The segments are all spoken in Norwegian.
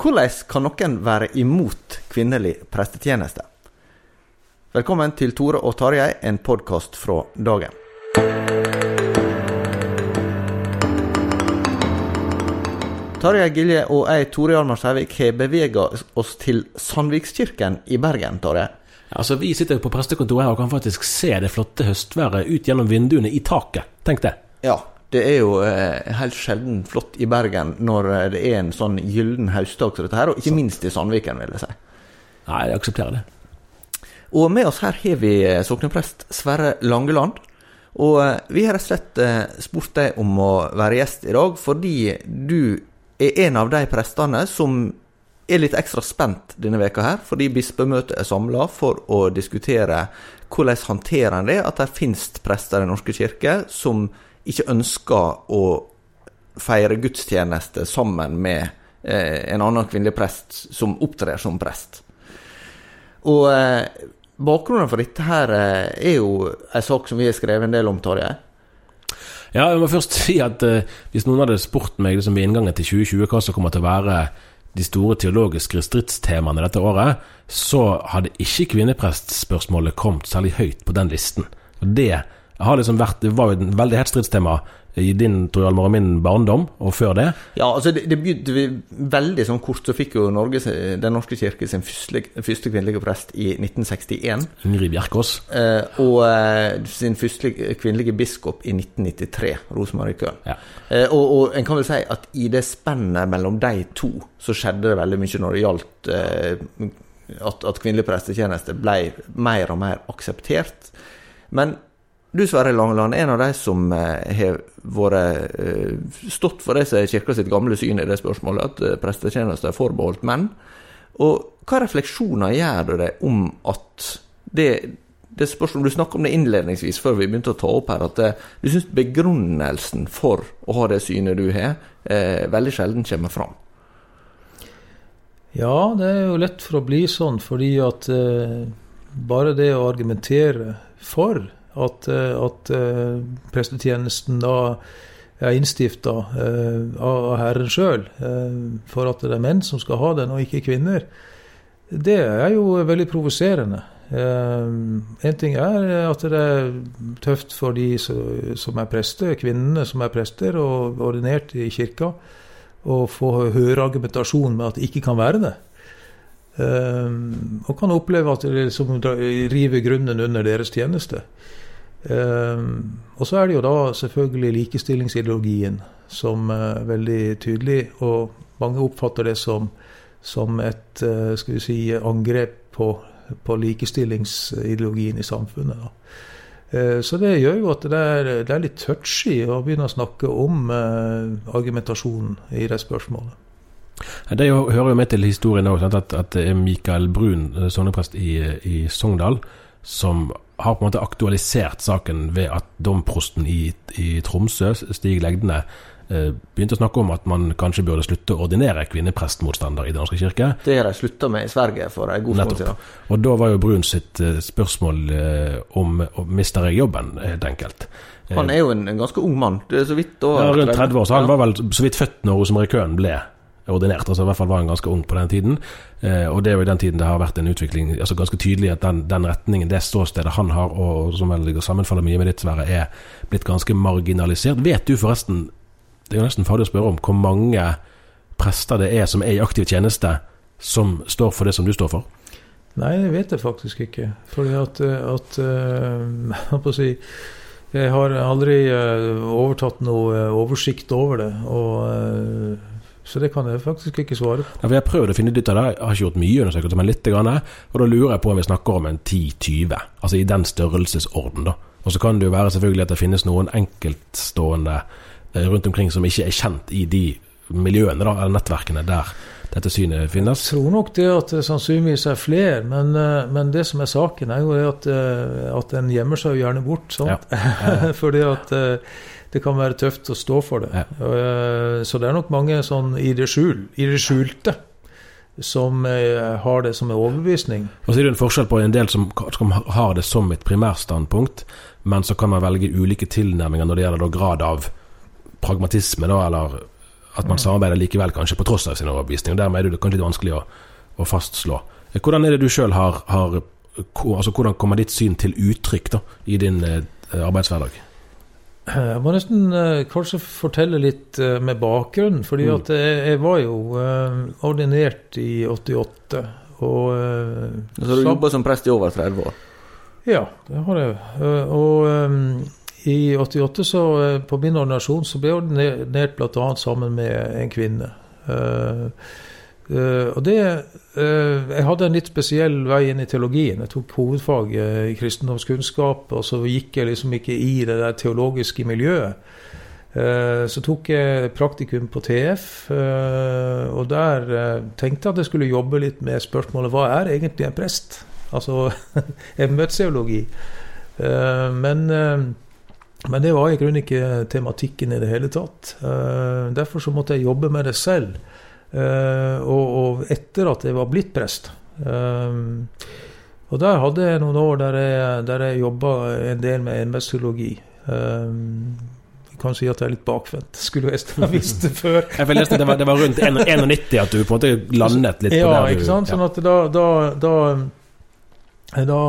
Hvordan kan noen være imot kvinnelig prestetjeneste? Velkommen til Tore og Tarjei, en podkast fra dagen. Tarjei Gilje og jeg, Tore Hjalmar Sævik, har bevega oss til Sandvikskirken i Bergen, Tarjei. Altså, Vi sitter på prestekontoret her og kan faktisk se det flotte høstværet ut gjennom vinduene i taket. Tenk det. Ja, det er jo eh, helt sjelden flott i Bergen når eh, det er en sånn gyllen høstdag som dette her, og ikke minst i Sandviken, vil jeg si. Nei, jeg aksepterer det. Og med oss her har vi eh, sokneprest Sverre Langeland. Og eh, vi har rett og slett spurt deg om å være gjest i dag fordi du er en av de prestene som er litt ekstra spent denne veka her, fordi bispemøtet er samla for å diskutere hvordan håndterer en det at det finnes prester i Den norske kirke som ikke ønsker å feire gudstjeneste sammen med eh, en annen kvinnelig prest som opptrer som prest. Og eh, bakgrunnen for dette her eh, er jo en sak som vi har skrevet en del om, Tarjei. Ja, jeg må først si at eh, Hvis noen hadde spurt meg liksom ved inngangen til 2020 hva som kommer til å være de store teologiske stridstemaene dette året, så hadde ikke kvinneprestspørsmålet kommet særlig høyt på den listen. Og det har liksom vært, det var jo et veldig hett stridstema i din tror jeg, og min barndom, og før det. Ja, altså det, det begynte vi veldig sånn kort, så fikk jo Norge, Den norske kirke sin første, første kvinnelige prest i 1961. Ingrid Bjerkås. Eh, og eh, sin første kvinnelige biskop i 1993, Rosemarie Køhn. Ja. Eh, og, og en kan vel si at i det spennet mellom de to, så skjedde det veldig mye når det gjaldt eh, at, at kvinnelig prestetjeneste ble mer og mer akseptert. Men du Sverre Langeland er en av de som eh, har vært eh, stått for det som er kirka sitt gamle syn i det spørsmålet, at eh, prestetjeneste er forbeholdt menn. Og hva refleksjoner gjør du deg om at det, det spørsmålet Du snakket om det innledningsvis før vi begynte å ta opp her, at det, du syns begrunnelsen for å ha det synet du har, eh, veldig sjelden kommer fram. Ja, det er jo lett for å bli sånn, fordi at eh, bare det å argumentere for at, eh, at eh, prestetjenesten da er innstifta eh, av Herren sjøl, for at det er menn som skal ha den, og ikke kvinner, det er jo veldig provoserende. En ting er at det er tøft for de som er prester, kvinnene som er prester og ordinert i kirka, å få høre argumentasjon med at det ikke kan være det. Og kan oppleve at det liksom river grunnen under deres tjeneste. Um, og så er det jo da selvfølgelig likestillingsideologien som er veldig tydelig, og mange oppfatter det som, som et uh, skal vi si, angrep på, på likestillingsideologien i samfunnet. Da. Uh, så det gjør jo at det er, det er litt touchy å begynne å snakke om uh, argumentasjonen i det spørsmålet. Det hører jo med til historien også, at, at det er Mikael Brun, sogneprest i, i Sogndal, som har på en måte aktualisert saken ved at domprosten i, i Tromsø, Stig Legdene, eh, begynte å snakke om at man kanskje burde slutte å ordinere kvinneprestmotstander i Den norske kirke. Det har de slutta med i Sverige for en god stund siden. Og da var jo Brun sitt eh, spørsmål eh, om, om mister jeg jobben, helt enkelt. Han er jo en, en ganske ung mann. Det er så vidt da, Ja, rundt 30 år, så han var vel så vidt født når Rosemary Køhn ble ordinert. altså I hvert fall var han ganske ung på den tiden. Eh, og det er jo i den tiden det har vært en utvikling altså ganske tydelig at den, den retningen, det ståstedet han har, og som vel sammenfaller mye med ditt, Sverre, er blitt ganske marginalisert. Vet du forresten, det er jo nesten farlig å spørre om, hvor mange prester det er som er i aktiv tjeneste, som står for det som du står for? Nei, det vet jeg faktisk ikke. Fordi at, at uh, Jeg si Jeg har aldri uh, overtatt noe oversikt over det. Og, så det kan jeg faktisk ikke svare på. Ja, jeg har prøvd å finne ut av det. Jeg har ikke gjort mye undersøkelser, men litt. Grann, og da lurer jeg på om vi snakker om en 10-20. Altså i den størrelsesorden, da. Og så kan det jo være selvfølgelig at det finnes noen enkeltstående rundt omkring som ikke er kjent i de miljøene, da, eller nettverkene der dette synet finnes? Jeg tror nok det at det sannsynligvis er flere, men, men det som er saken, er jo at, at en gjemmer seg jo gjerne bort. Sant? Ja. Fordi at det kan være tøft å stå for det. Ja. Så det er nok mange sånn i det, skjul, i det skjulte som har det som en overbevisning. Og så er det en forskjell på en del som, som har det som et primærstandpunkt, men så kan man velge ulike tilnærminger når det gjelder grad av pragmatisme, da, eller at man samarbeider likevel, kanskje på tross av sin overbevisning. og Dermed er det kanskje litt vanskelig å, å fastslå. Hvordan er det du sjøl har, har, altså Hvordan kommer ditt syn til uttrykk da, i din eh, arbeidshverdag? Jeg må nesten eh, kanskje fortelle litt eh, med bakgrunnen. fordi mm. at jeg, jeg, var jo eh, ordinert i 88. Og, så du jobba som prest i over 30 år? Ja, det har jeg. Og i 88, så på min ordinasjon, så ble jeg ordinert bl.a. sammen med en kvinne. Uh, uh, og det uh, Jeg hadde en litt spesiell vei inn i teologien. Jeg tok hovedfag i kristendomskunnskap, og så gikk jeg liksom ikke i det der teologiske miljøet. Så tok jeg praktikum på TF, og der tenkte jeg at jeg skulle jobbe litt med spørsmålet hva er egentlig en prest? Altså embetsteologi. Men men det var i grunnen ikke tematikken i det hele tatt. Uh, derfor så måtte jeg jobbe med det selv. Uh, og, og, etter at jeg var blitt prest. Uh, og der hadde jeg noen år der jeg, der jeg jobba en del med embetsteologi. Jeg kan si at jeg er litt bakvendt. Skulle jeg ha visst det før. jeg leste det var, det var rundt 91 at du på en måte landet litt ja, på der du ikke sant? Sånn at da, da, da da,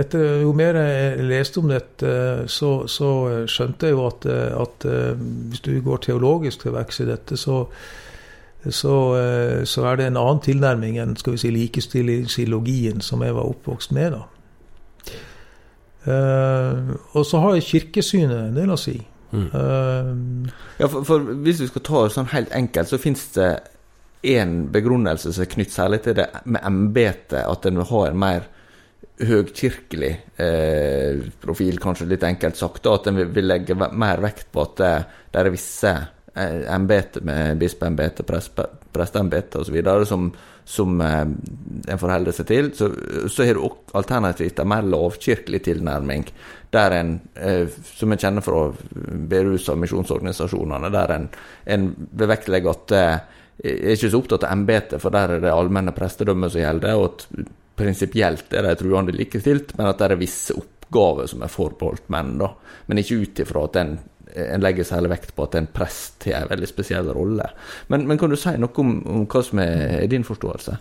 etter, jo mer jeg leste om dette, så, så skjønte jeg jo at, at, hvis du går teologisk til verks i dette, så, så, så, er det en annen tilnærming enn skal vi si, likestillingsilogien som jeg var oppvokst med. da. Uh, og så har jeg kirkesynet en del å si. Mm. Uh, ja, for, for, Hvis vi skal ta det sånn helt enkelt, så finnes det én begrunnelse som er knyttet særlig til det med embetet, at en vil ha en mer høgkirkelig eh, profil, kanskje litt enkelt sagt. Da, at en vil, vil, legge mer vekt på at det, det er visse eh, embeter med bispeembete, presteembete osv. som, som eh, en forholder seg til. Så, så har du alternativt en mer lovkirkelig tilnærming, der en, eh, som en kjenner fra Berus og misjonsorganisasjonene, der en, en vil at jeg er ikke så opptatt av embetet, for der er det allmenne prestedømmet som gjelder. og at Prinsipielt er de truende likestilt, men at det er visse oppgaver som er forbeholdt menn. da. Men ikke ut ifra at en, en legger særlig vekt på at en prest har en veldig spesiell rolle. Men, men, kan du si noe om, om hva som er, din forståelse?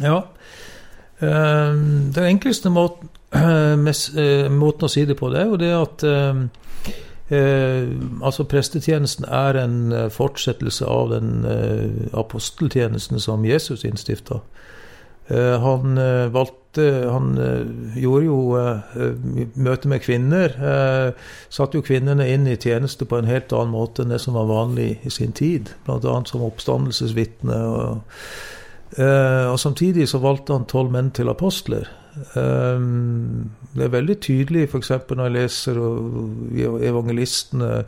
Ja. Um, den enkleste måten, uh, måten, å si det på, det er jo det at Eh, altså Prestetjenesten er en eh, fortsettelse av den eh, aposteltjenesten som Jesus innstifta. Eh, han eh, valgte Han eh, gjorde jo møte med kvinner. Satte jo kvinnene inn i tjeneste på en helt annen måte enn det som var vanlig i sin tid. Bl.a. som oppstandelsesvitne. Og, og samtidig så valgte han tolv menn til apostler. Det er veldig tydelig f.eks. når jeg leser evangelistene,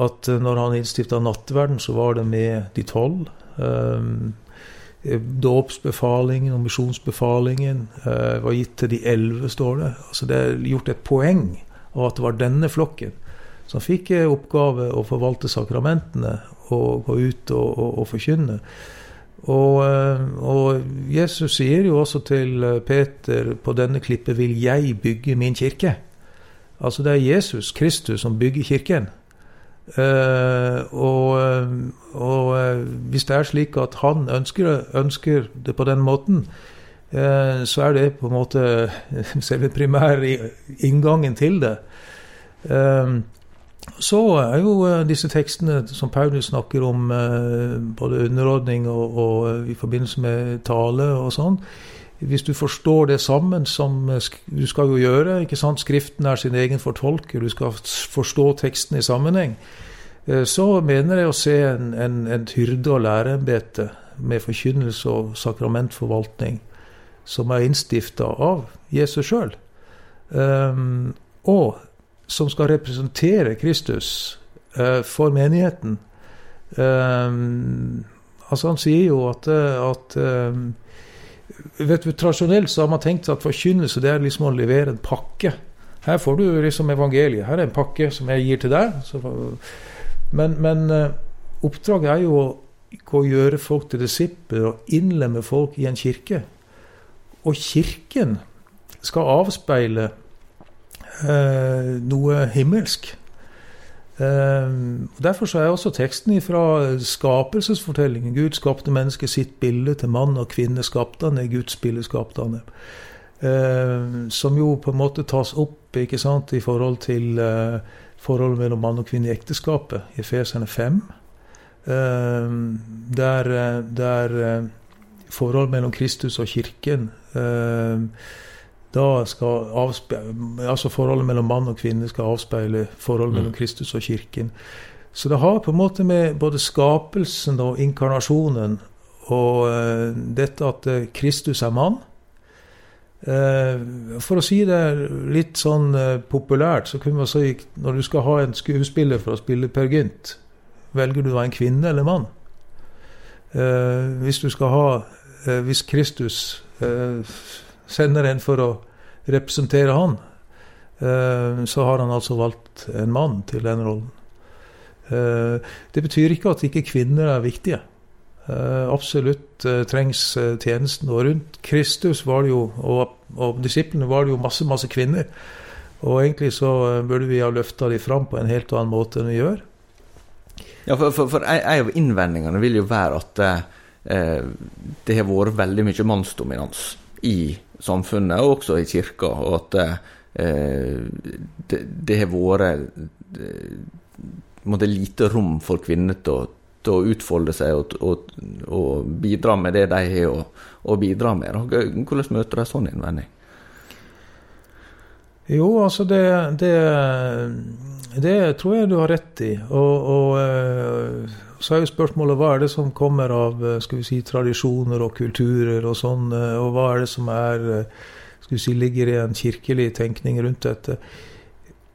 at når han innstifta nattverden, så var det med de tolv. Um, Dåpsbefalingen og misjonsbefalingen uh, var gitt til de elleve, står det. Altså Det er gjort et poeng av at det var denne flokken som fikk oppgave å forvalte sakramentene og gå ut og, og, og forkynne. Og, eh, og, Jesus sier jo også til eh, Peter på denne klippet vil jeg bygge min kirke. Altså det er Jesus Kristus som bygger kirken. Uh, og, og uh, hvis det er slik at han ønsker, ønsker det på den måten, uh, så er det på en måte selve primære inngangen til det. så er jo disse tekstene som Paulus snakker om, både underordning og, og i forbindelse med tale og sånn, hvis du forstår det sammen, som du skal jo gjøre ikke sant? Skriften er sin egen fortolker, du skal forstå teksten i sammenheng. Eh, så mener jeg å se en, en, et hyrde- og læreembete med forkynnelse og sakramentforvaltning som er innstifta av Jesus sjøl, um, og som skal representere Kristus uh, for menigheten. Um, altså Han sier jo at, at um, vet du, Tradisjonelt så har man tenkt at forkynnelse det er liksom å levere en pakke. Her får du liksom evangeliet. Her er en pakke som jeg gir til deg. Men, men uh, oppdraget er jo å gjøre folk til disipler og innlemme folk i en kirke. Og kirken skal avspeile eh, noe himmelsk. Um, derfor så er også teksten fra skapelsesfortellingen. Gud skapte mennesket sitt bilde. Til mann og kvinne skapte han, er Guds bilde skapte han. Uh, som jo på en måte tas opp ikke sant, i forhold til uh, forholdet mellom mann og kvinne i ekteskapet, i Efeserne 5. Uh, der, der forholdet mellom Kristus og kirken da skal altså Forholdet mellom mann og kvinne skal avspeile forholdet mellom mm. Kristus og kirken. Så det har på en måte med både skapelsen og inkarnasjonen og uh, dette at uh, Kristus er mann uh, For å si det litt sånn populært, så kunne man si når du skal ha en skuespiller for å spille Per Gynt, velger du da en kvinne eller mann? hvis du skal ha Hvis Kristus sender en for å representere han, eh, så har han altså valgt en mann til den rollen. Eh, det betyr ikke at ikke kvinner er viktige. Eh, absolutt trengs tjenesten. Og rundt Kristus var det jo, og, og disiplene var det jo masse, masse kvinner. Og egentlig så burde vi ha løfta de fram på en helt annen måte enn vi gjør. Ja, for, for, for en av innvendingene vil jo være at eh, det har vært veldig mye mannsdominans i samfunnet, og også i kirka. Og at eh, det, det, har vært eh, lite rom for kvinner til å, til å utfolde seg og, og, og, bidra med det de har å, bidra med. Hvordan møter de sånn innvending? Jo, altså det, det, det, tror jeg du har rett i. Og, og eh, så er jo spørsmålet hva er det som kommer av eh, skal vi si, tradisjoner og kulturer og sånn, eh, og hva er det som er eh, skal vi si, ligger i en kirkelig tenkning rundt dette.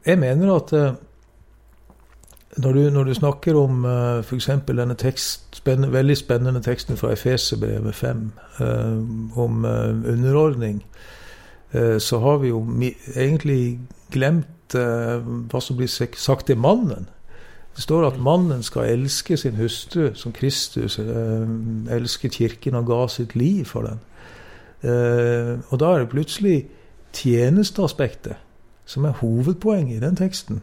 Jeg mener at når du, når du snakker om f.eks. denne tekst, spennende, veldig spennende teksten fra Efeserbrevet 5 uh, om underordning, så har vi jo egentlig glemt hva som blir sagt til mannen. Det står at mannen skal elske sin hustru som Kristus eh, elsket kirken og ga sitt liv for den. Eh, og da er det plutselig tjenesteaspektet som er hovedpoenget i den teksten.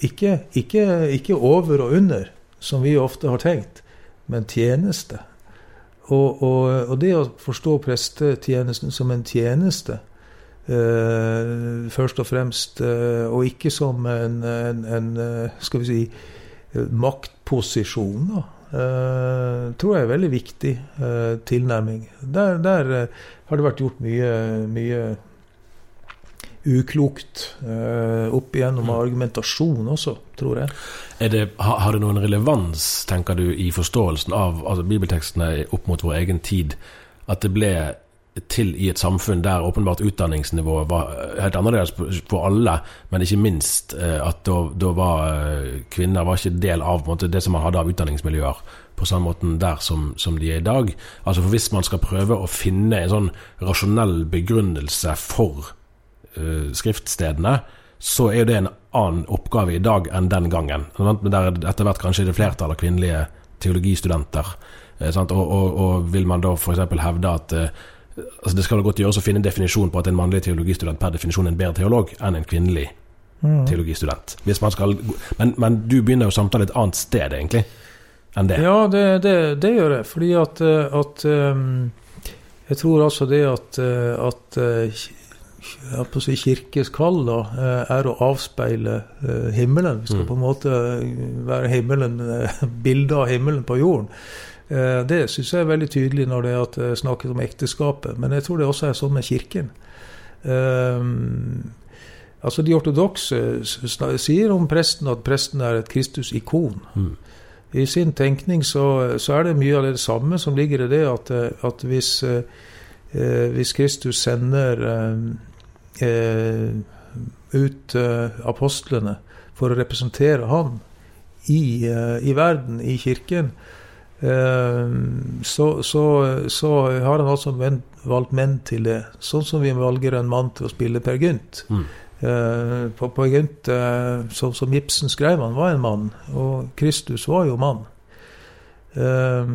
Ikke, ikke, ikke, over og under, som vi ofte har tenkt, men tjeneste. Og, og, og det å forstå prestetjenesten som en tjeneste, først og fremst, uh, og ikke som en, en, en uh, skal vi si, maktposisjon. tror jeg er veldig viktig tilnærming. Der, der har det vært gjort mye, mye uklokt opp igjennom mm. argumentasjon også, tror jeg. Det, har det noen relevans, tenker du, i forståelsen av altså, bibeltekstene opp mot vår egen tid? At det ble til i et samfunn der åpenbart utdanningsnivået var helt annerledes for alle, men ikke minst eh, at da, var eh, kvinner var ikke del av måte, det som man hadde av utdanningsmiljøer på samme måten der som, som, de er i dag. Altså for Hvis man skal prøve å finne en sånn rasjonell begrunnelse for uh, skriftstedene, så er det en annen oppgave i dag enn den gangen. Der er etter hvert kanskje det flertall av kvinnelige teologistudenter. Eh, sant? Og, og, og vil man da f.eks. hevde at eh, altså Det skal godt gjøres å finne en definisjon på at en mannlig teologistudent per definisjon er en bedre teolog enn en kvinnelig Mm. teologistudent. Skal, men, men du begynner jo samtalen et annet sted, egentlig, enn det. Ja, det, det, det gjør jeg. Fordi at, eh, at um, Jeg tror altså det at, eh, at eh, jeg på å si kirkes kall da, eh, er å avspeile eh, himmelen. Vi skal Mm. på en måte være himmelen, eh, bildet av himmelen på jorden. Eh, Det syns jeg er veldig tydelig når det er at jeg snakker om ekteskapet. Men jeg tror det også er sånn med kirken. Um, altså De ortodokse sier om presten at presten er et Kristus-ikon. Mm. I sin tenkning så, så er det mye av det samme som ligger i det at, eh, at hvis, eh, eh, hvis Kristus sender eh, eh, ut eh, apostlene for å representere han i, eh, i verden, i kirken, eh, så, så, så har han altså valgt menn til det. Sånn som vi valger en mann til å spille Per Gynt. Mm. Eh, på, på Gynt, eh, sånn som Ibsen skrev, han var en mann, og Kristus var jo mann. Eh,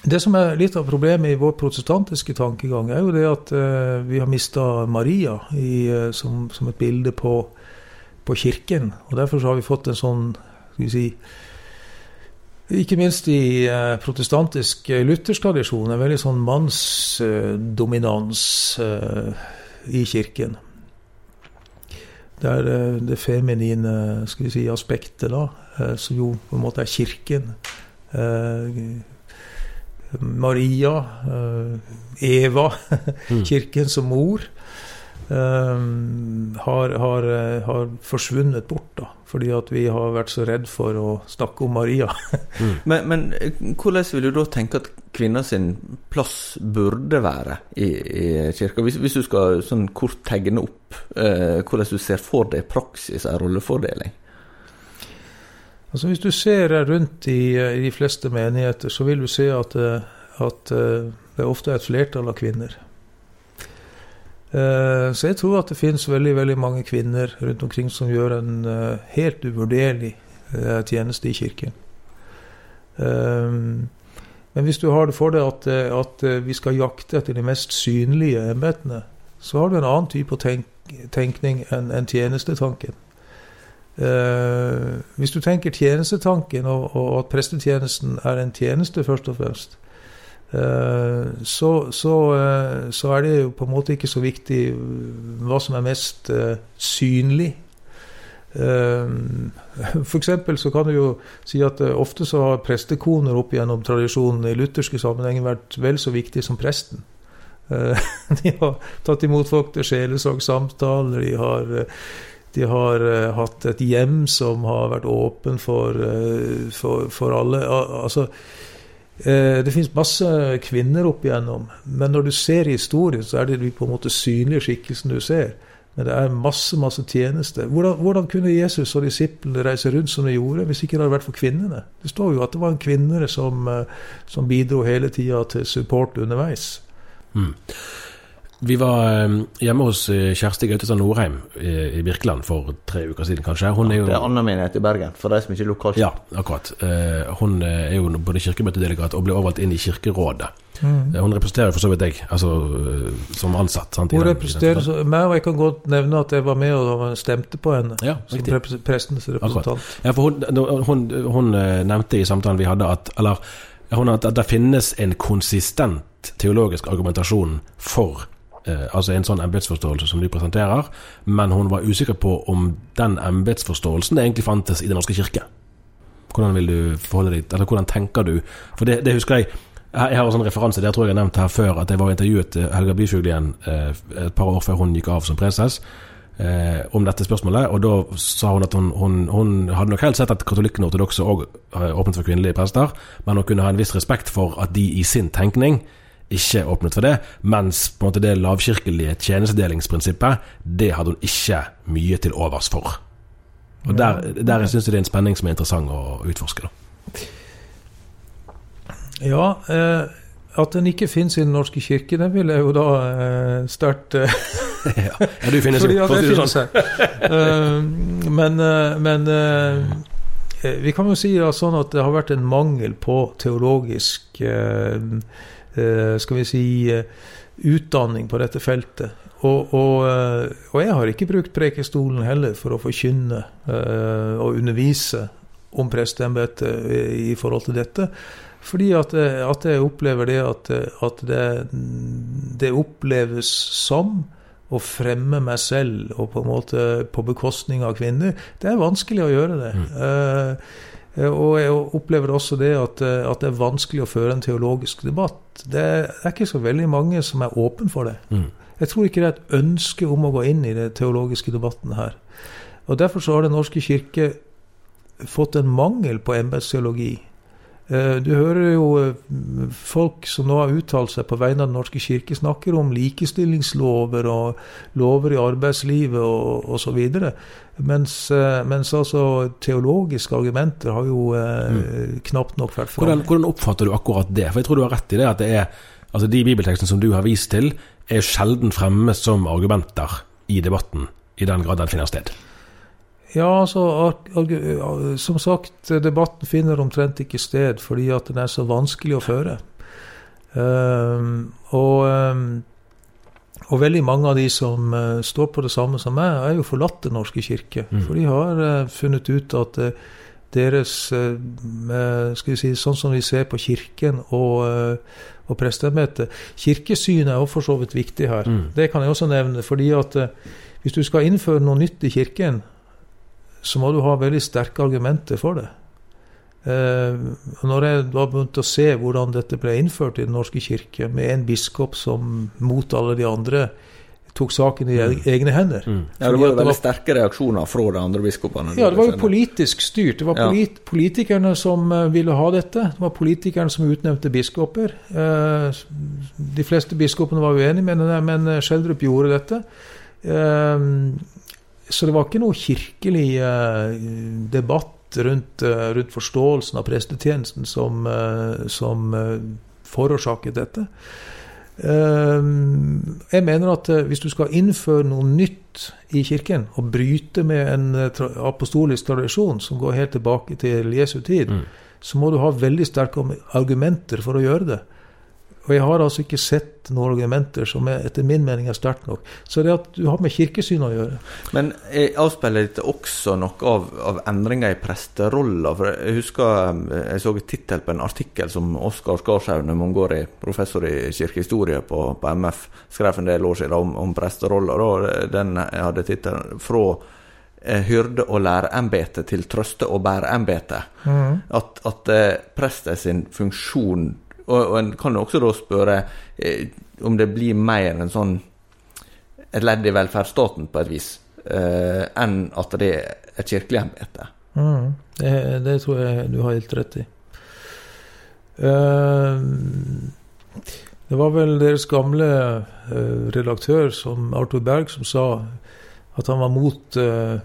det som er litt av problemet i vår protestantiske tankegang, er jo det at eh, vi har mista Maria i, eh, som, som et bilde på, på kirken. Og derfor så har vi fått en sånn, skal vi si ikke minst i eh, protestantisk eh, luthersk tradisjon, en veldig sånn mannsdominans eh, i kirken. Der det feminine skal vi si, aspektet, da, som jo på en måte er kirken. Maria, Eva, Mm. kirken som mor, har, har, eh, har forsvunnet bort. da, Fordi at vi har vært så redd for å snakke om Maria. Men, men eh, hvordan vil du da tenke at kvinna sin plass burde være i, i kirka? Hvis, hvis du skal sånn kort tegne opp eh, hvordan du ser for deg praksis av rollefordeling? Altså Hvis du ser rundt i, eh, i de fleste menigheter, så vil du se at, eh, at det det ofte er et flertall av kvinner. Eh, Så jeg tror at det finnes veldig veldig mange kvinner rundt omkring som gjør en eh, helt uvurderlig eh, tjeneste i kirken. Men hvis du har det for deg at, at vi skal jakte etter de mest synlige embetene, så har du en annen type tenk tenkning enn en tjenestetanken. Hvis du tenker tjenestetanken, og, og at prestetjenesten er en tjeneste, først og fremst, så, så, eh, så er det jo på en måte ikke så viktig eh, hva som er mest eh, synlig. F.eks. så kan du jo si at eh, ofte så har prestekoner opp gjennom tradisjonen i lutherske sammenhenger vært vel så viktig som presten. Eh, de har tatt imot folk til sjelesorgsamtaler, de har eh, de har uh, hatt et hjem som har vært åpen for, uh, for, for alle. Al altså, eh, det finnes masse kvinner opp igjennom, men når du ser historien, så er det de på en måte synlige skikkelsen du ser. Men det er masse masse tjeneste. Hvordan, hvordan kunne Jesus og disiplene reise rundt som de gjorde, hvis ikke det hadde vært for kvinnene? Det står jo at det var en kvinner som, eh, som bidro hele tida til support underveis. Mm. Vi var eh, hjemme hos eh, Kjersti Gautestad Norheim i, i Birkeland for tre uker siden, kanskje. Hun er jo Det er Anna menighet i Bergen, for de som ikke er lokalt. Ja, akkurat. Eh, Hun eh, er jo både kirkemøtedelegat og ble overvalgt inn i Kirkerådet. Mm. Eh, Hun representerer for så vidt deg, altså eh, som ansatt. Sant, Hun den- den representerer så- meg, og jeg kan godt nevne at jeg var med og stemte på henne. Ja, som prestens representant. Ja, for hun, hun, hun eh, nevnte i samtalen vi hadde at Eller hun, at det finnes en konsistent teologisk argumentasjon for eh, altså en sånn embetsforståelse som du presenterer, men hun var usikker på om den embetsforståelsen egentlig fantes i Den norske kirke. Hvordan vil du forholde deg Eller hvordan tenker du? For det, det husker jeg jeg har en sånn referanse, det tror jeg jeg har nevnt her før, at jeg var intervjuet eh, Helga Byfuglien eh, et par år før hun gikk av som preses, eh, om dette spørsmålet. Og da sa hun at hun, hun, hun hadde nok helt sett at katolikkene og ortodokse òg åpnet for kvinnelige prester, men hun kunne ha en viss respekt for at de i sin tenkning ikke åpnet for det, mens på en måte det lavkirkelige tjenestedelingsprinsippet, det hadde hun ikke mye til overs for. Og Der, der syns jeg det er en spenning som er interessant å utforske. da. Ja, eh, at den ikke finnes i Den norske kirke, det vil jeg jo da eh, sterkt eh, ja. ja, du finnes jo, for å det si det sånn. Eh, men eh, men eh, vi kan jo si da, sånn at det har vært en mangel på teologisk eh, Skal vi si eh, utdanning på dette feltet. Og, og, eh, og jeg har ikke brukt prekestolen heller for å forkynne eh, og undervise om presteembetet i, forhold til dette. Fordi at, at jeg opplever det at, at det, det oppleves som å fremme meg selv og på en måte på bekostning av kvinner. Det er vanskelig å gjøre det. Eh, og jeg opplever også det at, eh, at det er vanskelig å føre en teologisk debatt. Det er ikke så veldig mange som er åpen for det. Mm. Jeg tror ikke det er et ønske om å gå inn i den teologiske debatten her. Og Derfor så har Den norske kirke fått en mangel på embetsteologi. Eh, Du hører jo eh, folk som nå har uttalt seg på vegne av Den norske kirke, snakker om likestillingslover og lover i arbeidslivet og osv. Mens, eh, mens altså teologiske argumenter har jo eh, knapt nok vært Hvordan, hvordan oppfatter du akkurat det? For jeg tror du har rett i det at det er Altså De bibeltekstene som du har vist til, er sjelden fremme som argumenter i debatten, i den grad den finner sted. Ja, altså, som sagt, debatten finner omtrent ikke sted fordi at den er så vanskelig å føre. Um, og, ehm, og veldig mange av de som eh, står på det samme som meg, er jo forlatt Den norske kirke. Mm. For de har eh, funnet ut at eh, deres skal vi si, Sånn som vi ser på Kirken og, og presteembetet Kirkesynet er jo for så vidt viktig her. Mm. Det kan jeg også nevne. fordi at hvis du skal innføre noe nytt i Kirken, så må du ha veldig sterke argumenter for det. Eh, når jeg da begynte å se hvordan dette ble innført i Den norske kirke, med en biskop som mot alle de andre tok saken i e- egne hender Mm. Ja, det var jo veldig sterke reaksjoner fra de andre biskopene. Ja, det var jo politisk styrt. Det var Ja. polit politikerne som eh, ville ha dette. Det var politikerne som utnevnte biskoper. Eh, de fleste biskopene var uenige, men, men eh, Schjelderup gjorde dette. Eh, så det var ikke noe kirkelig eh, debatt rundt, eh, rundt forståelsen av prestetjenesten som, eh, som forårsaket dette. Jeg mener at hvis du skal innføre noe nytt i kirken, og bryte med en apostolisk tradisjon som går helt tilbake til Jesu tid, Mm. så må du ha veldig sterke argumenter for å gjøre det. Og jeg har altså ikke sett noen argumenter som er, etter min mening er sterkt nok. Så det at du har med kirkesyn å gjøre. Men eh, avspeiler dette også noe av, av endringer i presteroller? For jeg husker eh, jeg så tittel på en artikkel som Oskar Skarshaug, Mongori, professor i kirkehistorie på, på MF, skrev en del år siden om, om presterolla. Da. Den hadde tittelen 'Fra eh, hyrde- og lærerembete til trøste- og bæreembete'. At, at prestens prester sin funksjon og, og en kan også da spørre eh, om det blir mer en sånn et ledd i velferdsstaten på et vis, eh, enn at det er et kirkelig embete. Mm, det, det tror jeg du har helt rett i. Uh, det var vel deres gamle uh, redaktør, som Arthur Berg, som sa at han var mot uh,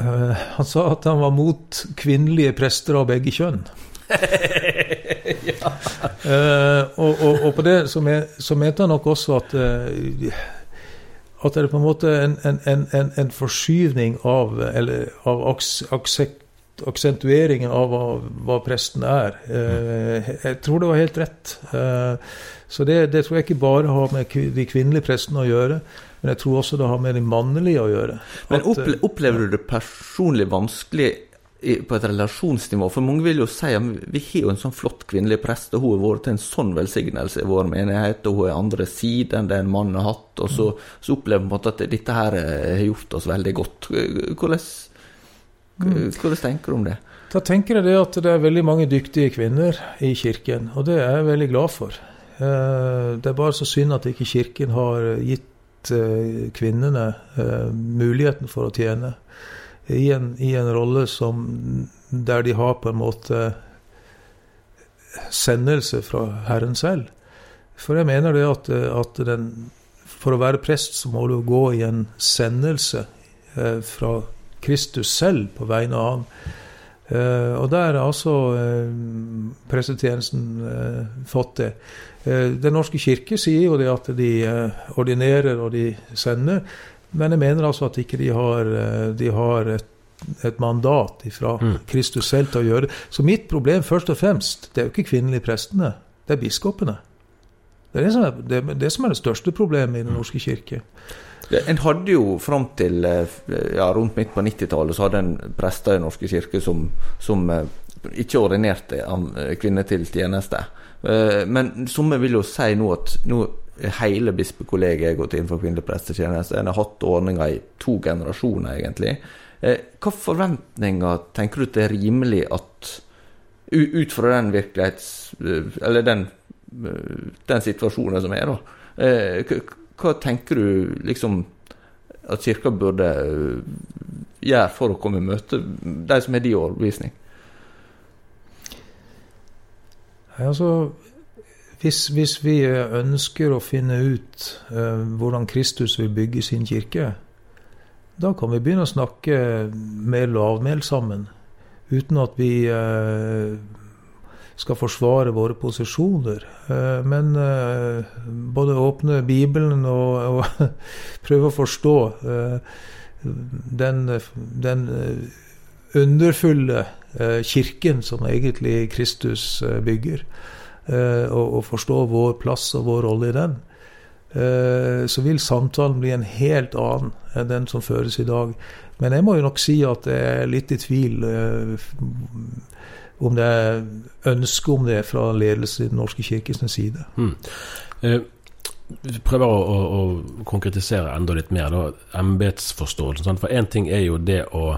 Han sa at han var mot kvinnelige prester av begge kjønn. Eh, og, og, og på det så, men, så mente han nok også at eh, at det er på en måte en, en, en, en, forskyvning av, eller, av aks, aksentueringen av hva, hva presten er. Eh, jeg tror det var helt rett. Eh, så det, det tror jeg ikke bare har med de kvinnelige prestene å gjøre, men jeg tror også det har med de mannlige å gjøre. Men At, eh, opple opplever du det personlig vanskelig på et relasjonsnivå? For mange vil jo si at vi har jo en sånn flott kvinnelig prest, og hun har vært til en sånn velsignelse i vår menighet, og hun er andre side enn det en mann har hatt, og så, så opplever måte at dette her eh, har gjort oss veldig godt. Hvordan, hvordan tenker du om det? Da tenker jeg det at det er veldig mange dyktige kvinner i kirken, og det er jeg veldig glad for. Eh, Det er bare så synd at ikke kirken har gitt eh, kvinnene eh, muligheten for å tjene i en, i en rolle som, der de har på en måte sendelse fra Herren selv. For jeg mener det at, eh, at den, for å være prest så må du gå i en sendelse fra Kristus selv på vegne av ham. Uh, og der har altså uh, prestetjenesten uh, fått det. Den norske kirke sier jo det at de ordinerer og de sender, men jeg mener altså at ikke de har, de har et, et mandat fra mm. Kristus selv til å gjøre det. Så mitt problem først og fremst, det er jo ikke kvinnelige prestene, det er biskopene. Det er det som er det, det, som er det største problemet i Den norske kirke. En hadde jo fram til eh, ja, rundt midt på 90-tallet så hadde en prester i norske kirke som, som eh, ikke ordinerte eh, kvinner til tjeneste. Men somme vil jo si nå at nå hele bispekollegiet gått inn for kvinnelig prestetjeneste. En har hatt ordninga i to generasjoner, egentlig. Hva forventninger tenker du det er rimelig at ut fra den virkelighets... Eller den, den situasjonen som er, da hva tenker du liksom at Kirka burde eh, gjøre for å komme i møte de som har din overbevisning? Altså, hvis, hvis, vi ønsker å finne ut uh, hvordan Kristus vil bygge sin kirke, da kan vi begynne å snakke mer lavmælt sammen. Uten at vi uh, skal forsvare våre posisjoner. Eh, men eh, både åpne Bibelen og, og prøve å forstå eh, den, den underfulle kirken som egentlig Kristus bygger, og, og forstå vår plass og vår rolle i den så vil samtalen bli en helt annen enn den som føres i dag. Men jeg må jo nok si at jeg er litt i tvil om det er ønske om det fra ledelsen i Den norske kirkes side. Mm. Eh, vi prøver å, å, å, konkretisere enda litt mer embetsforståelsen. For én ting er jo det å,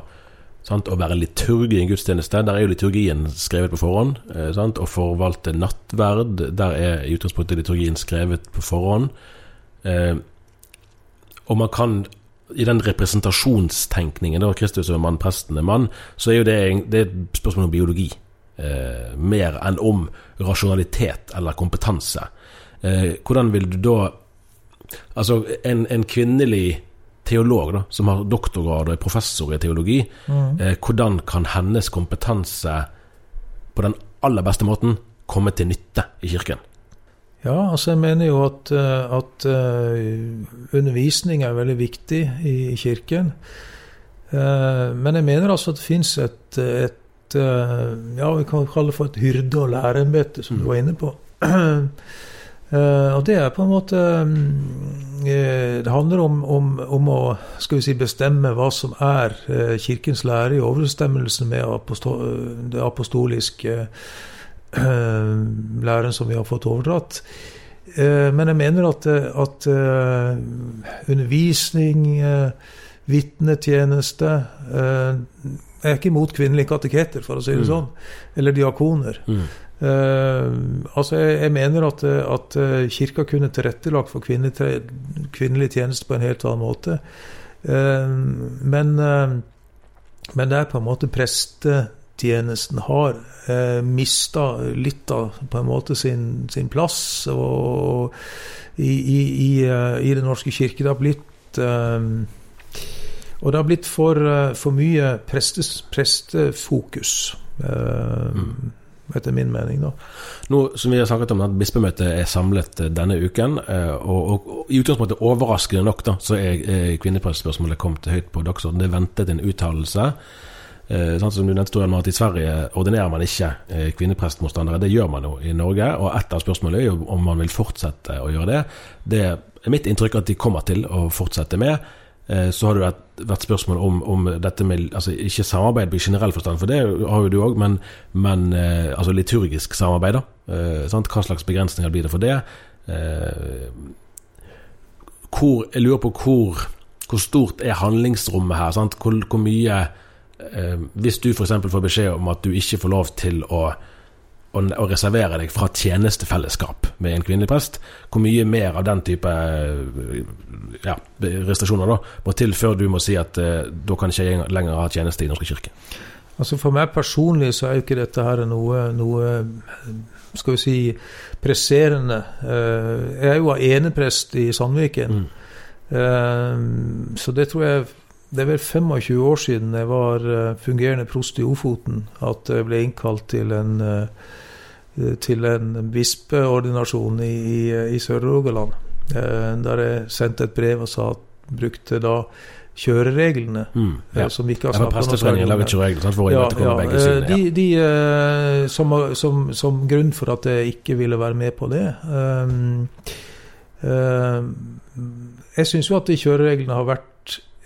sant, å være liturg i en gudstjeneste. Der er jo liturgien skrevet på forhånd. Eh, å forvalte nattverd, der er i utgangspunktet liturgien skrevet på forhånd. Eh, og man kan i den representasjonstenkningen, da Kristus er mann, presten er mann, så er jo det, det er et spørsmål om biologi eh, mer enn om rasjonalitet eller kompetanse. Eh, hvordan vil du da Altså, en, en kvinnelig teolog da, som har doktorgrad og er professor i teologi, mm. eh, hvordan kan hennes kompetanse på den aller beste måten komme til nytte i kirken? Ja, altså jeg mener jo at, eh, at uh, undervisning er veldig viktig i, kirken. Uh, men jeg mener altså at det fins et, et Eh, ja, vi kan kalle det for et hyrde- og lærerembete, som du mm. var inne på. Uh, og det er på en måte uh, Det handler om, om, om, å skal vi si, bestemme hva som er Kirkens lære i overensstemmelse med apostol, det apostoliske læren som vi har fått overdratt. men jeg mener at, at undervisning, vitnetjeneste jeg er ikke imot kvinnelige kateketer, for å si det mm. sånn. Eller diakoner. Mm. Uh, altså jeg, jeg, mener at, at eh, Kirka kunne tilrettelagt for kvinnelig, kvinnelig tjeneste på en helt annen måte. Uh, men, uh, men det er på en måte prestetjenesten har uh, mista litt av på en måte sin, sin plass og, i, i, i, i Den norske kirke. Det har blitt uh, og det har blitt for, eh, for mye prestes, prestefokus. eh, mm. Etter min mening, da. Nå som vi har snakket om at bispemøtet er samlet eh, denne uken, og, og, og i utgangspunktet overraskende nok, da, så er kvinneprestspørsmålet kommet høyt på dagsordenen. Det er ventet en uttalelse. Eh, sånn som du nevnte, at I Sverige ordinerer man ikke eh, kvinneprestmotstandere. Det gjør man jo i Norge. Og et av spørsmålene er jo om man vil fortsette å gjøre det. Det er mitt inntrykk at de kommer til å fortsette med. Eh, så har det vært, vært spørsmål om, om, dette med altså Ikke samarbeid i generell forstand, for det har jo du òg, men, men eh, altså liturgisk samarbeid. da, eh, Hva slags begrensninger blir det for det? Hvor, jeg lurer på hvor, hvor stort er handlingsrommet her? Hvor, hvor, mye Hvis du f.eks. får beskjed om at du ikke får lov til å å, å reservere deg fra tjenestefellesskap med en kvinnelig prest. Hvor mye mer av den type ja, restriksjoner da, må til før du må si at eh, da kan ikke jeg lenger ha tjeneste i Norske kirke? Altså For meg personlig så er jo ikke dette her noe, noe skal vi si, presserende. Eh, jeg er jo eneprest i Sandviken. Mm. Eh, så det tror jeg det er vel 25 år siden jeg var eh, fungerende prost i Ofoten, at jeg ble innkalt til en, eh, til en bispeordinasjon i, i, i Sør-Rogaland. Eh, Der jeg sendte et brev og sa at brukte da kjørereglene. Mm, ja. Som vi ikke har Ja, snakket om lager kjøreregler sant, for å imøtekomme begge. De, Ja. de, eh, som, som, som grunn for at jeg ikke ville være med på det um, um, Jeg syns jo at de kjørereglene har vært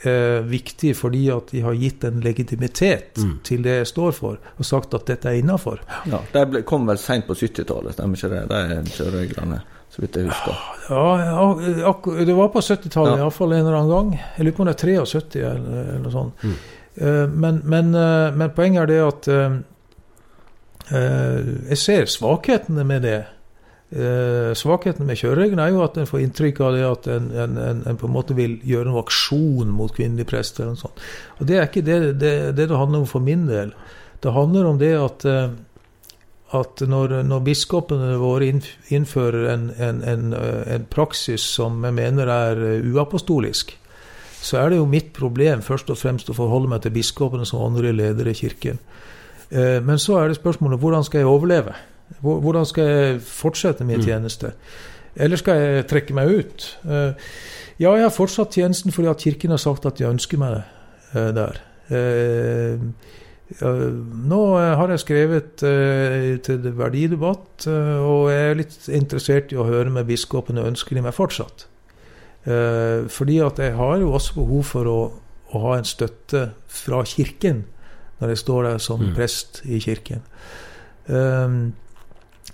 eh, viktig fordi at de har gitt en legitimitet Mm. til det jeg står for, og sagt at dette er innafor. Ja, De kom vel seint på 70-tallet, stemmer ikke det? De kjørereglene, så vidt jeg husker. Ja, det var på 70-tallet Ja. iallfall en eller annen gang. Jeg lurer på om det er 73 eller, eller noe sånt. Mm. Eh, men, men, eh, men poenget er det at eh, jeg ser svakhetene med det. Eh, svakheten med kjørereglene er jo at en får inntrykk av det at en, en, en, en på en måte vil gjøre noen aksjon mot kvinnelige prester. Og sånt. Og det er ikke det, det det det handler om for min del. Det handler om det at, eh, at når, når biskopene våre innfører en, en, en, eh, en praksis som jeg mener er eh, uapostolisk, så er det jo mitt problem først og fremst å forholde meg til biskopene som andre ledere i kirken. Eh, Men så er det spørsmålet hvordan skal jeg overleve? Hvor- Hvordan skal jeg fortsette min Mm. tjeneste? Eller skal jeg trekke meg ut? Eh, Ja, jeg har fortsatt tjenesten fordi at Kirken har sagt at de ønsker meg eh, der. Eh, Nå har jeg skrevet til verdidebatt, og jeg er litt interessert i å høre med biskopene ønsker de meg fortsatt. Fordi at jeg har jo også behov for å, å ha en støtte fra Kirken når jeg står der som Mm. prest i Kirken. Um,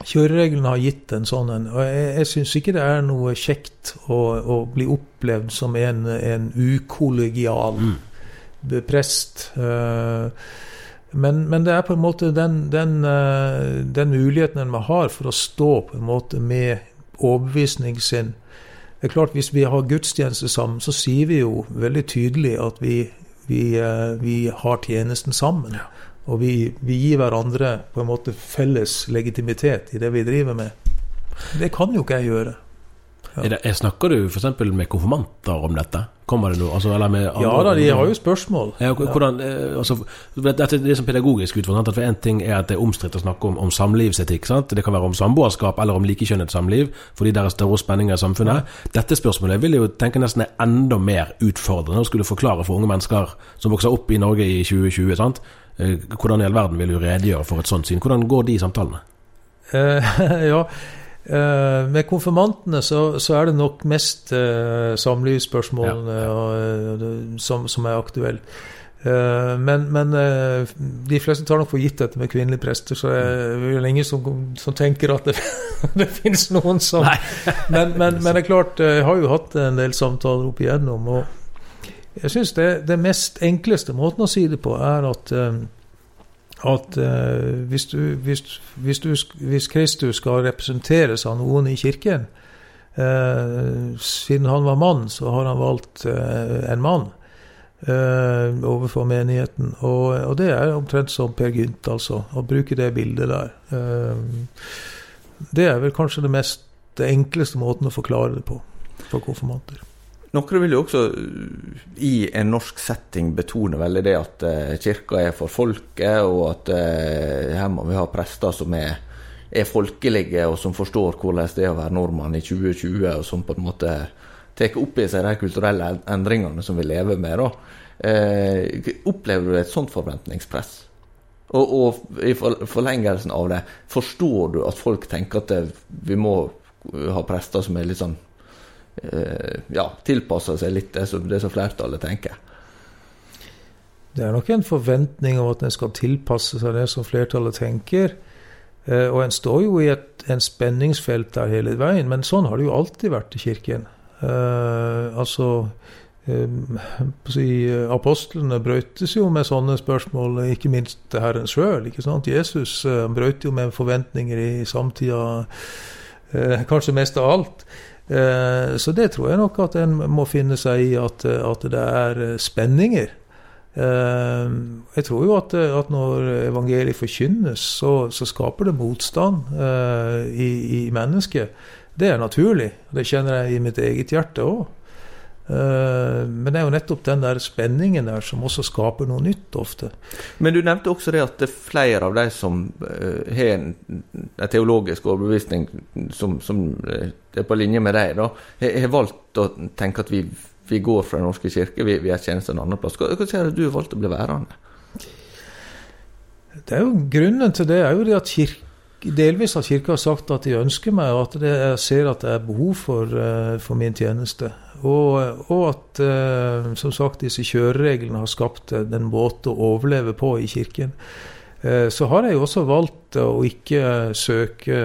Kjørereglene har gitt en sånn en. Og jeg, jeg syns ikke det er noe kjekt å, å bli opplevd som en, en ukollegial Mm. prest. Eh, men, men det er på en måte den, den, eh, den muligheten en har for å stå på en måte med overbevisning sin. Det er klart Hvis vi har gudstjeneste sammen, så sier vi jo veldig tydelig at vi, vi, eh, vi har tjenesten sammen. Og vi, vi gir hverandre på en måte felles legitimitet i det vi driver med. Det kan jo ikke jeg gjøre. Ja. Det, jeg snakker du f.eks. med konfirmanter om dette? Kommer det noe? Altså, Ja da, de har jo spørsmål. Ja, hvordan, eh, altså, dette er liksom pedagogisk utfordring. For én ting er at det er omstridt å snakke om, om samlivsetikk. sant? Det kan være om samboerskap eller om likekjønnet samliv, fordi det er større spenninger i samfunnet. Dette spørsmålet vil jeg jo tenke nesten er enda mer utfordrende å skulle forklare for unge mennesker som vokser opp i Norge i 2020. sant? Eh, Hvordan i all verden vil du redegjøre for et sånt syn? Hvordan går de samtalene? Eh, ja, eh, med konfirmantene så, så er det nok mest uh, samlivsspørsmålene og, eh, som, som er aktuelle. Uh, men men uh, de fleste tar nok for gitt dette med kvinnelige prester, så det er ingen som, som tenker at det, det finnes noen som men, men, men det er klart, jeg har jo hatt en del samtaler opp igjennom. og jeg syns det, det mest enkleste måten å si det på, er at, eh, at eh, hvis, du, hvis, hvis, du, hvis Kristus skal representeres av noen i kirken eh, Siden han var mann, så har han valgt en mann overfor menigheten. Og, og det er omtrent som Per Gynt, altså. Å bruke det bildet der. Det er vel kanskje det mest det enkleste måten å forklare det på for konfirmanter. Noen vil jo også uh, i en norsk setting betone veldig det at uh, kirka er for folket, og at uh, her må vi ha prester som er, er folkelige, og som forstår hvordan det er å være nordmann i 2020, og som på en måte tar opp i seg de kulturelle endringene som vi lever med. Eh, opplever du et sånt forventningspress? Og, og i forlengelsen av det, forstår du at folk tenker at vi må ha prester som er litt sånn eh, ja, tilpasser seg litt det som, det som flertallet tenker. Det er nok en forventning om at en skal tilpasse seg det som flertallet tenker. Eh, og en står jo i et en spenningsfelt der hele veien, men sånn har det jo alltid vært i kirken. Eh, altså eh, si, Apostlene brøytes jo med sånne spørsmål, ikke minst Herren sjøl. Jesus eh, brøyt jo med forventninger i samtida, eh, kanskje mest av alt. Eh, så det tror jeg nok at en må finne seg i, at, at det er eh, spenninger. Eh, jeg tror jo at, at når evangeliet forkynnes, så, så skaper det motstand i, i mennesket. Det er naturlig. Det kjenner jeg i mitt eget hjerte òg. Eh, men det er jo nettopp den der spenningen der som også skaper noe nytt ofte. Men du nevnte også det at det er flere av de som uh, har en, en teologisk overbevisning som, som, er på linje med deg, da, har valgt å tenke at vi, vi går fra Den norske kirke, vi, vi er tjeneste en annen plass. Hva, hva sier du har valgt å bli værende? Det er jo Grunnen til det er jo det at kirke delvis har Kirka sagt at de ønsker meg, og at jeg ser at det er behov for, for min tjeneste. Og, og at eh, som sagt disse kjørereglene har skapt en måte å overleve på i kirken. Eh, så har jeg jo også valgt å ikke søke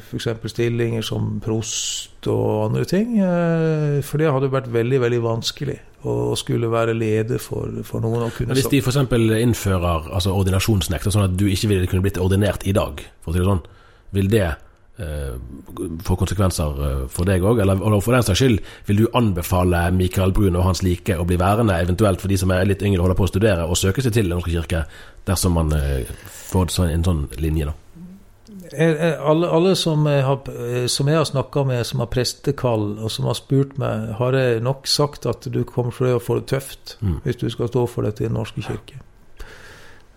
f.eks. stillinger som prost og andre ting. Eh, for det hadde vært veldig, veldig vanskelig å skulle være leder for, for noen. å kunne Hvis de f.eks. innfører altså ordinasjonsnekt, sånn at du ikke ville kunne blitt ordinert i dag, for å si det sånn, vil det får konsekvenser eh, for deg òg? Eller for den saks skyld, vil du anbefale Mikael Brun og hans like å bli værende, eventuelt for de som er litt yngre og holder på å studere, og søke seg til Den norske kirke, dersom man eh, får en sånn linje? da? Alle, alle som, jeg har, som jeg har snakka med, som har prestekall, og som har spurt meg, har jeg nok sagt at du kommer til å få det tøft mm. hvis du skal stå for dette i Den norske kirke.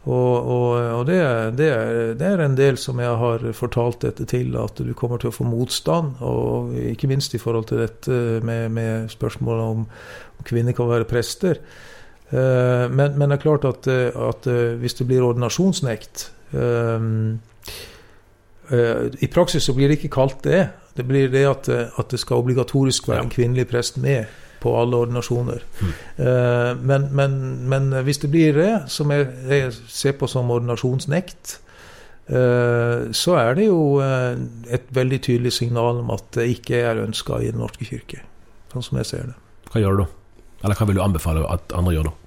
Og, og, og det, det, det, er, en del som jeg har fortalt dette til, at du kommer til å få motstand. Og ikke minst i forhold til dette med, med spørsmålet om, om kvinner kan være prester. Uh, men, men, det er klart at, at uh, hvis det blir ordinasjonsnekt uh, I praksis så blir det ikke kalt det. Det blir det at, at det skal obligatorisk være en kvinnelig prest med på alle ordinasjoner. Mm. Men, men, men, hvis det blir det, som jeg, jeg ser på som ordinasjonsnekt, eh, så er det jo eh, et veldig tydelig signal om at det ikke er ønska i Den norske kirke. Sånn som jeg ser det. Hva gjør du da? Eller hva vil du anbefale at andre gjør da?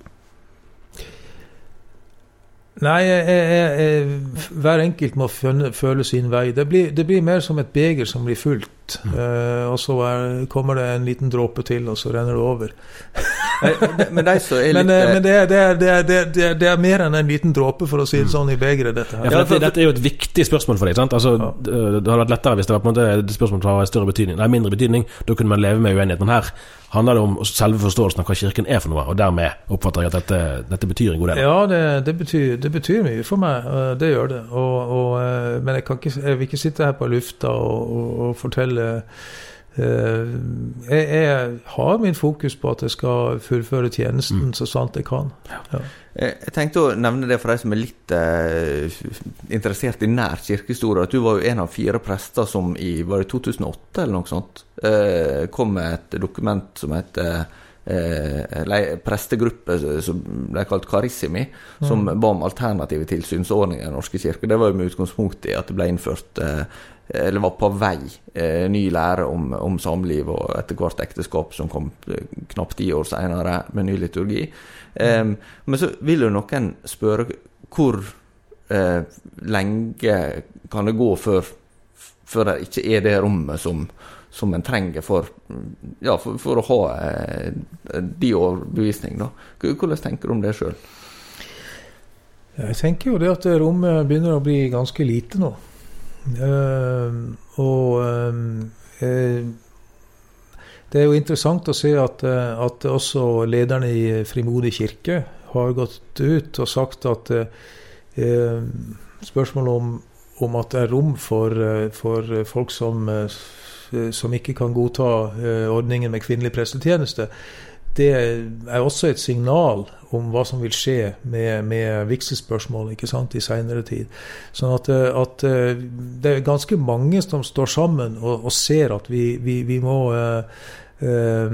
Nei, jeg, jeg, jeg, hver enkelt må føle sin vei. Det blir, det blir, mer som et beger som blir fullt. Mm. Uh, og så er, kommer det en liten dråpe til, og så renner det over. men, de litt, men, uh, men det, er, det, er, det, er, det, er, mer enn en liten dråpe, for å si det sånn, i begeret. Dette, ja, dette, dette, er jo et viktig spørsmål for deg. sant? Altså, ja. Det hadde vært lettere hvis det var på en måte et spørsmål som har større betydning, nei, mindre betydning. Da kunne man leve med uenigheten. her handler det om selve forståelsen av hva Kirken er for noe, og dermed oppfatter jeg at dette, dette betyr en god del? Ja, det, det, betyr, det, betyr, mye for meg. Det gjør det. Og, og, eh, men jeg, ikke, jeg, vil ikke sitte her på lufta og, og, og fortelle eh, jeg, jeg, har min fokus på at jeg skal fullføre tjenesten mm. så sant jeg kan. Ja. Eh, jeg tenkte å nevne det for de som er litt eh, interessert i nær kirkehistorie. At du var jo en av fire prester som i var det 2008 eller noe sånt eh, kom med et dokument som heter eh, prestegruppe som ble kalt Karissimi, som mm. ba om alternative tilsynsordninger i Den norske kirke. Det var jo med utgangspunkt i at det ble innført eh, eller var på vei eh, ny lære om, om samliv og etter hvert ekteskap, som kom eh, knapt ti år senere med ny liturgi. Um, men så vil jo noen spørre hvor eh, lenge kan det gå før, før det ikke er det rommet som, som en trenger for, ja, for, for å ha eh, de overbevisning. Da. Hvordan tenker du om det sjøl? Jeg tenker jo det at rommet begynner å bli ganske lite nå. Uh, og uh, det er jo interessant å se at, eh, at også lederne i Frimodig kirke har gått ut og sagt at eh, spørsmålet om, om, at det er rom for, eh, for folk som, eh, som, ikke kan godta ordningen med kvinnelig prestetjeneste, det er også et signal om hva som vil skje med, med vigselspørsmål i seinere tid. Sånn at, at, det er ganske mange som står sammen og, og ser at vi, vi, vi må Uh,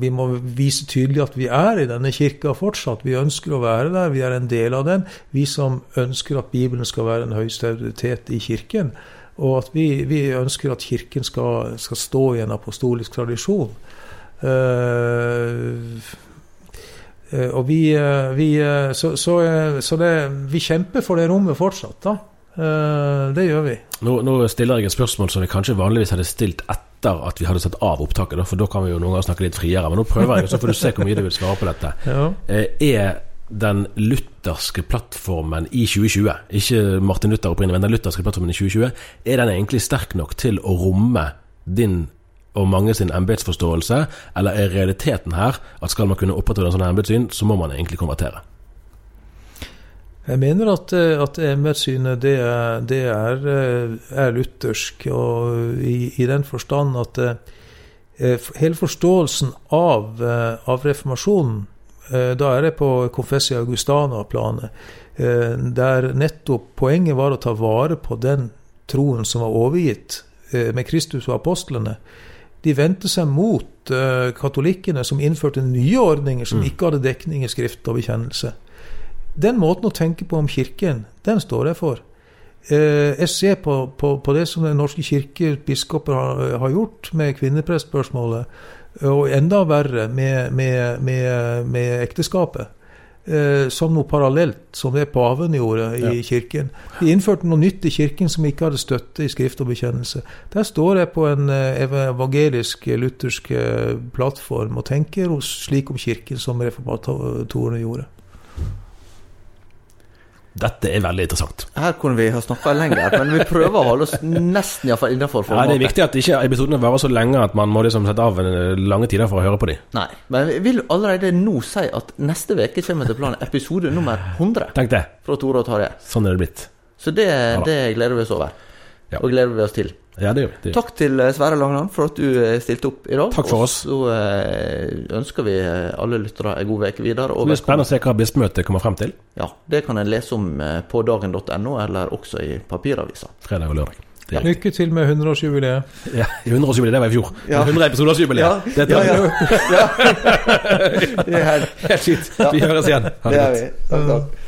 vi må vise tydelig at vi er i denne kirka fortsatt. Vi ønsker å være der, vi er en del av den. Vi som ønsker at Bibelen skal være en høyeste autoritet i kirken. Og at vi, vi ønsker at kirken skal, skal, stå i en apostolisk tradisjon. Uh, uh, og vi, vi Så, så, så det, vi kjemper for det rommet fortsatt, da. det gjør vi. Nå, nå, stiller jeg et spørsmål som vi kanskje vanligvis hadde stilt etter at vi hadde satt av opptaket, for da kan vi jo noen ganger snakke litt friere. Men nå prøver jeg, så får du se hvor mye du vil svare på dette. Ja. Eh, er den lutherske plattformen i 2020, ikke Martin Luther opprinnelig, men den lutherske plattformen i 2020, er den egentlig sterk nok til å romme din og mange sin embetsforståelse, eller er realiteten her at skal man kunne opprettholde en sånn embetssyn, så må man egentlig konvertere? Jeg mener at, eh, at embetssynet det, er, det er, eh, er, luthersk, og i, i, den forstand at eh, hele forståelsen av, av reformasjonen Da er det på Confessia Augustana-planet, der nettopp poenget var å ta vare på den troen som var overgitt med Kristus og apostlene. De vendte seg mot katolikkene, som innførte nye ordninger som mm. ikke hadde dekning i skrift og bekjennelse. Den måten å tenke på om Kirken, den står jeg for. Uh, jeg ser på, på, på det som Den norske kirke, biskoper, har, har gjort med kvinneprestspørsmålet, og enda verre med, med, med, med ekteskapet. Eh, som noe parallelt, som det paven gjorde i ja. kirken. De innførte noe nytt i kirken som ikke hadde støtte i skrift og bekjennelse. Der står jeg på en eh, evangelisk, luthersk plattform og tenker slik om kirken som reformatorene gjorde. Dette er veldig interessant. Her kunne vi ha snakka lenger, men vi prøver å holde oss nesten iallfall innafor formatet. Ja, det er viktig at ikke episodene varer så lenge at man må liksom sette av lange tider for å høre på dem. Nei, men vi vil allerede nå si at neste uke kommer til planen episode nummer 100 Tenk det. fra Tore og Tarjei. Sånn er det blitt. Så det, det gleder vi oss over. Ja. Og gleder vi oss til. Ja, det gjør vi. Takk til eh, Sverre Langland for at du eh, stilte opp i dag. Takk for oss. Og så eh, ønsker vi alle lyttere en god uke videre. det blir spennende å se hva bispemøtet kommer frem til. Ja, Det kan en lese om på dagen.no, eller også i papiravisa. Fredag og lørdag. Ja. Lykke til med 100-årsjubileet. Ja, 100-årsjubileet, det var i fjor. Ja. 100 episoders-jubileet. Ja, ja, ja. det er helt, helt fint. Vi høres igjen. Ha det, det godt. Takk, takk.